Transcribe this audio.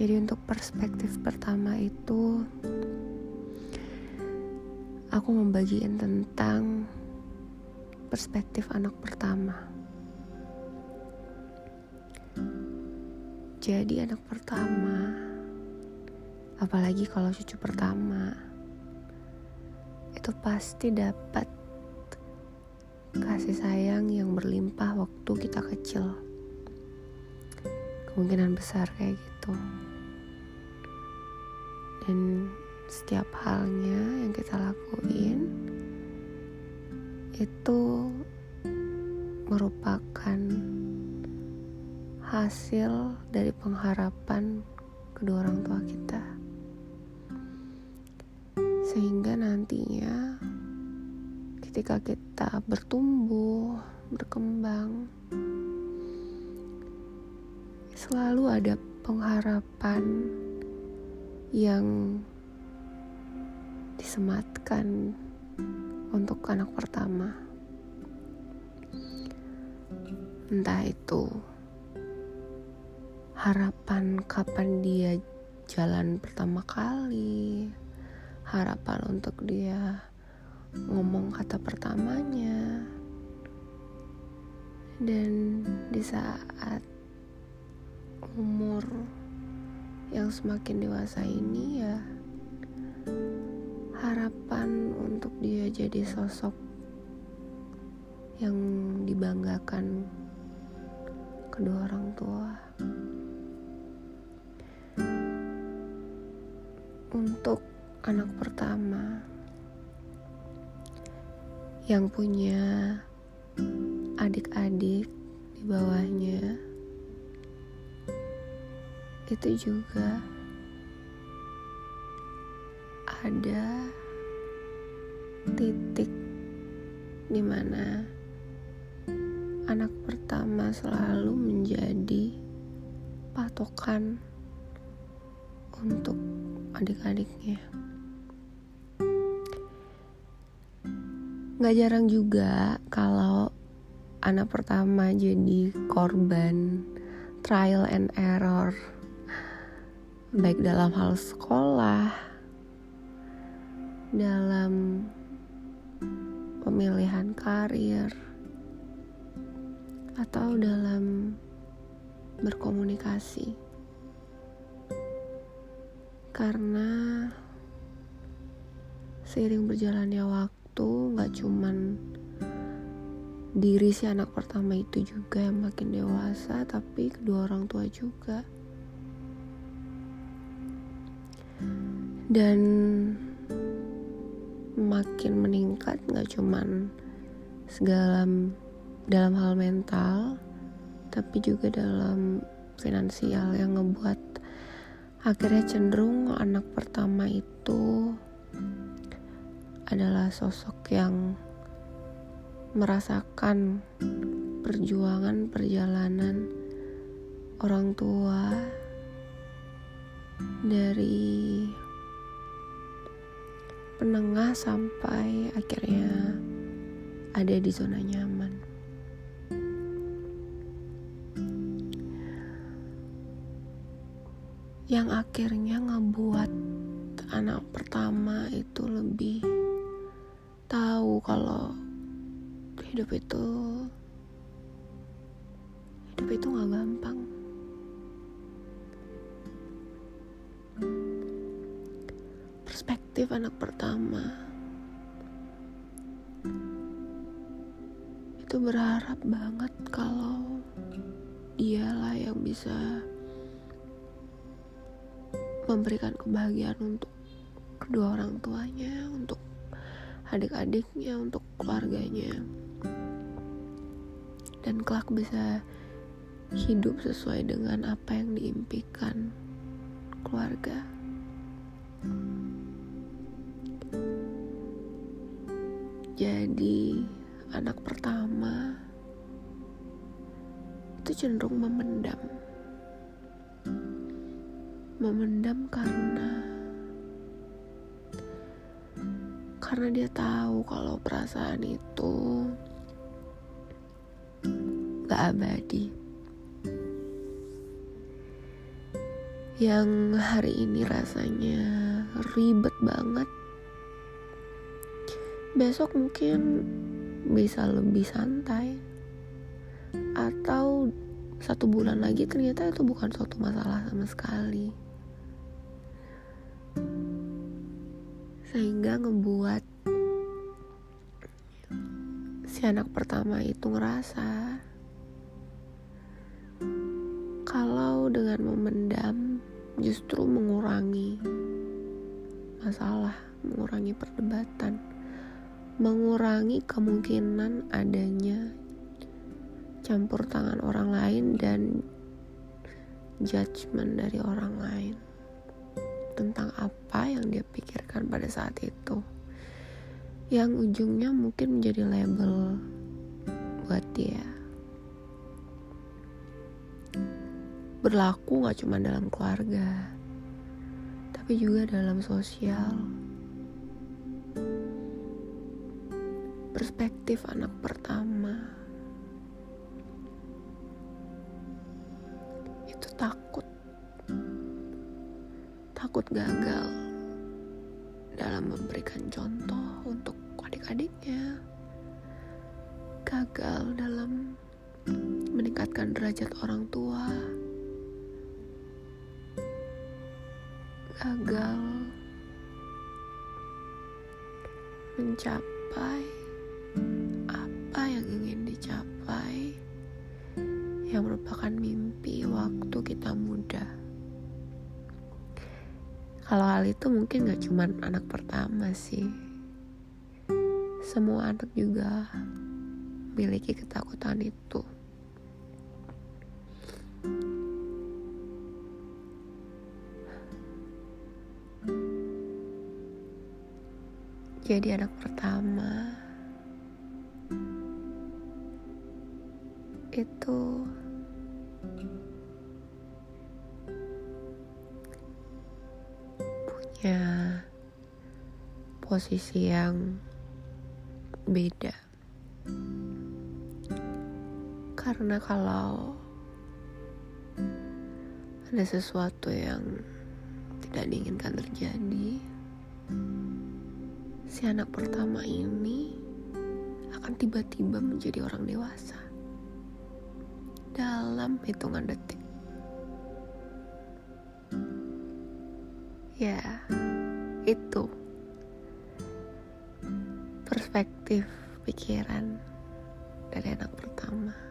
Jadi untuk perspektif pertama itu aku membagikan tentang perspektif anak pertama. Jadi anak pertama, apalagi kalau cucu pertama, itu pasti dapat kasih sayang yang berlimpah waktu kita kecil. Kemungkinan besar kayak gitu dan setiap halnya yang kita lakuin itu merupakan hasil dari pengharapan kedua orang tua kita. Sehingga nantinya ketika kita bertumbuh berkembang selalu ada pengharapan yang disematkan untuk anak pertama. Entah itu harapan kapan dia jalan pertama kali, harapan untuk dia ngomong kata pertamanya, dan di saat umur yang semakin dewasa ini ya harapan untuk dia jadi sosok yang dibanggakan kedua orang tua. Untuk anak pertama yang punya adik-adik di bawahnya itu juga ada titik di mana anak pertama selalu menjadi patokan untuk adik-adiknya. Gak jarang juga kalau anak pertama jadi korban trial and error baik dalam hal sekolah, dalam pemilihan karir, atau dalam berkomunikasi. Karena seiring berjalannya waktu, gak cuman diri si anak pertama itu juga yang makin dewasa, tapi kedua orang tua juga. Dan makin meningkat nggak cuman segala dalam hal mental tapi juga dalam finansial yang ngebuat akhirnya cenderung anak pertama itu adalah sosok yang merasakan perjuangan perjalanan orang tua dari penengah sampai akhirnya ada di zona nyaman. Yang akhirnya ngebuat anak pertama itu lebih tahu kalau hidup itu hidup itu gak gampang. Perspektif anak pertama itu berharap banget kalau dialah yang bisa memberikan kebahagiaan untuk kedua orang tuanya, untuk adik-adiknya, untuk keluarganya. Dan kelak bisa hidup sesuai dengan apa yang diimpikan keluarga. Jadi anak pertama itu cenderung memendam. Memendam karena karena dia tahu kalau perasaan itu gak abadi. yang hari ini rasanya ribet banget besok mungkin bisa lebih santai. Atau satu bulan lagi ternyata itu bukan suatu masalah sama sekali. Sehingga ngebuat si anak pertama itu ngerasa kalau dengan memendam justru mengurangi masalah, mengurangi perdebatan, mengurangi kemungkinan adanya campur tangan orang lain dan judgement dari orang lain tentang apa yang dia pikirkan pada saat itu. Yang ujungnya mungkin menjadi label buat dia. Berlaku gak cuma dalam keluarga tapi juga dalam sosial perspektif anak pertama. Takut. Takut gagal dalam memberikan contoh untuk adik-adiknya. Gagal dalam meningkatkan derajat orang tua. Gagal mencapai merupakan mimpi waktu kita muda. Kalau hal itu mungkin gak cuma anak pertama sih. Semua anak juga memiliki ketakutan itu. Jadi anak pertama itu punya posisi yang beda karena kalau ada sesuatu yang tidak diinginkan terjadi si anak pertama ini akan tiba-tiba menjadi orang dewasa dalam hitungan detik. Ya, itu perspektif pikiran dari anak pertama.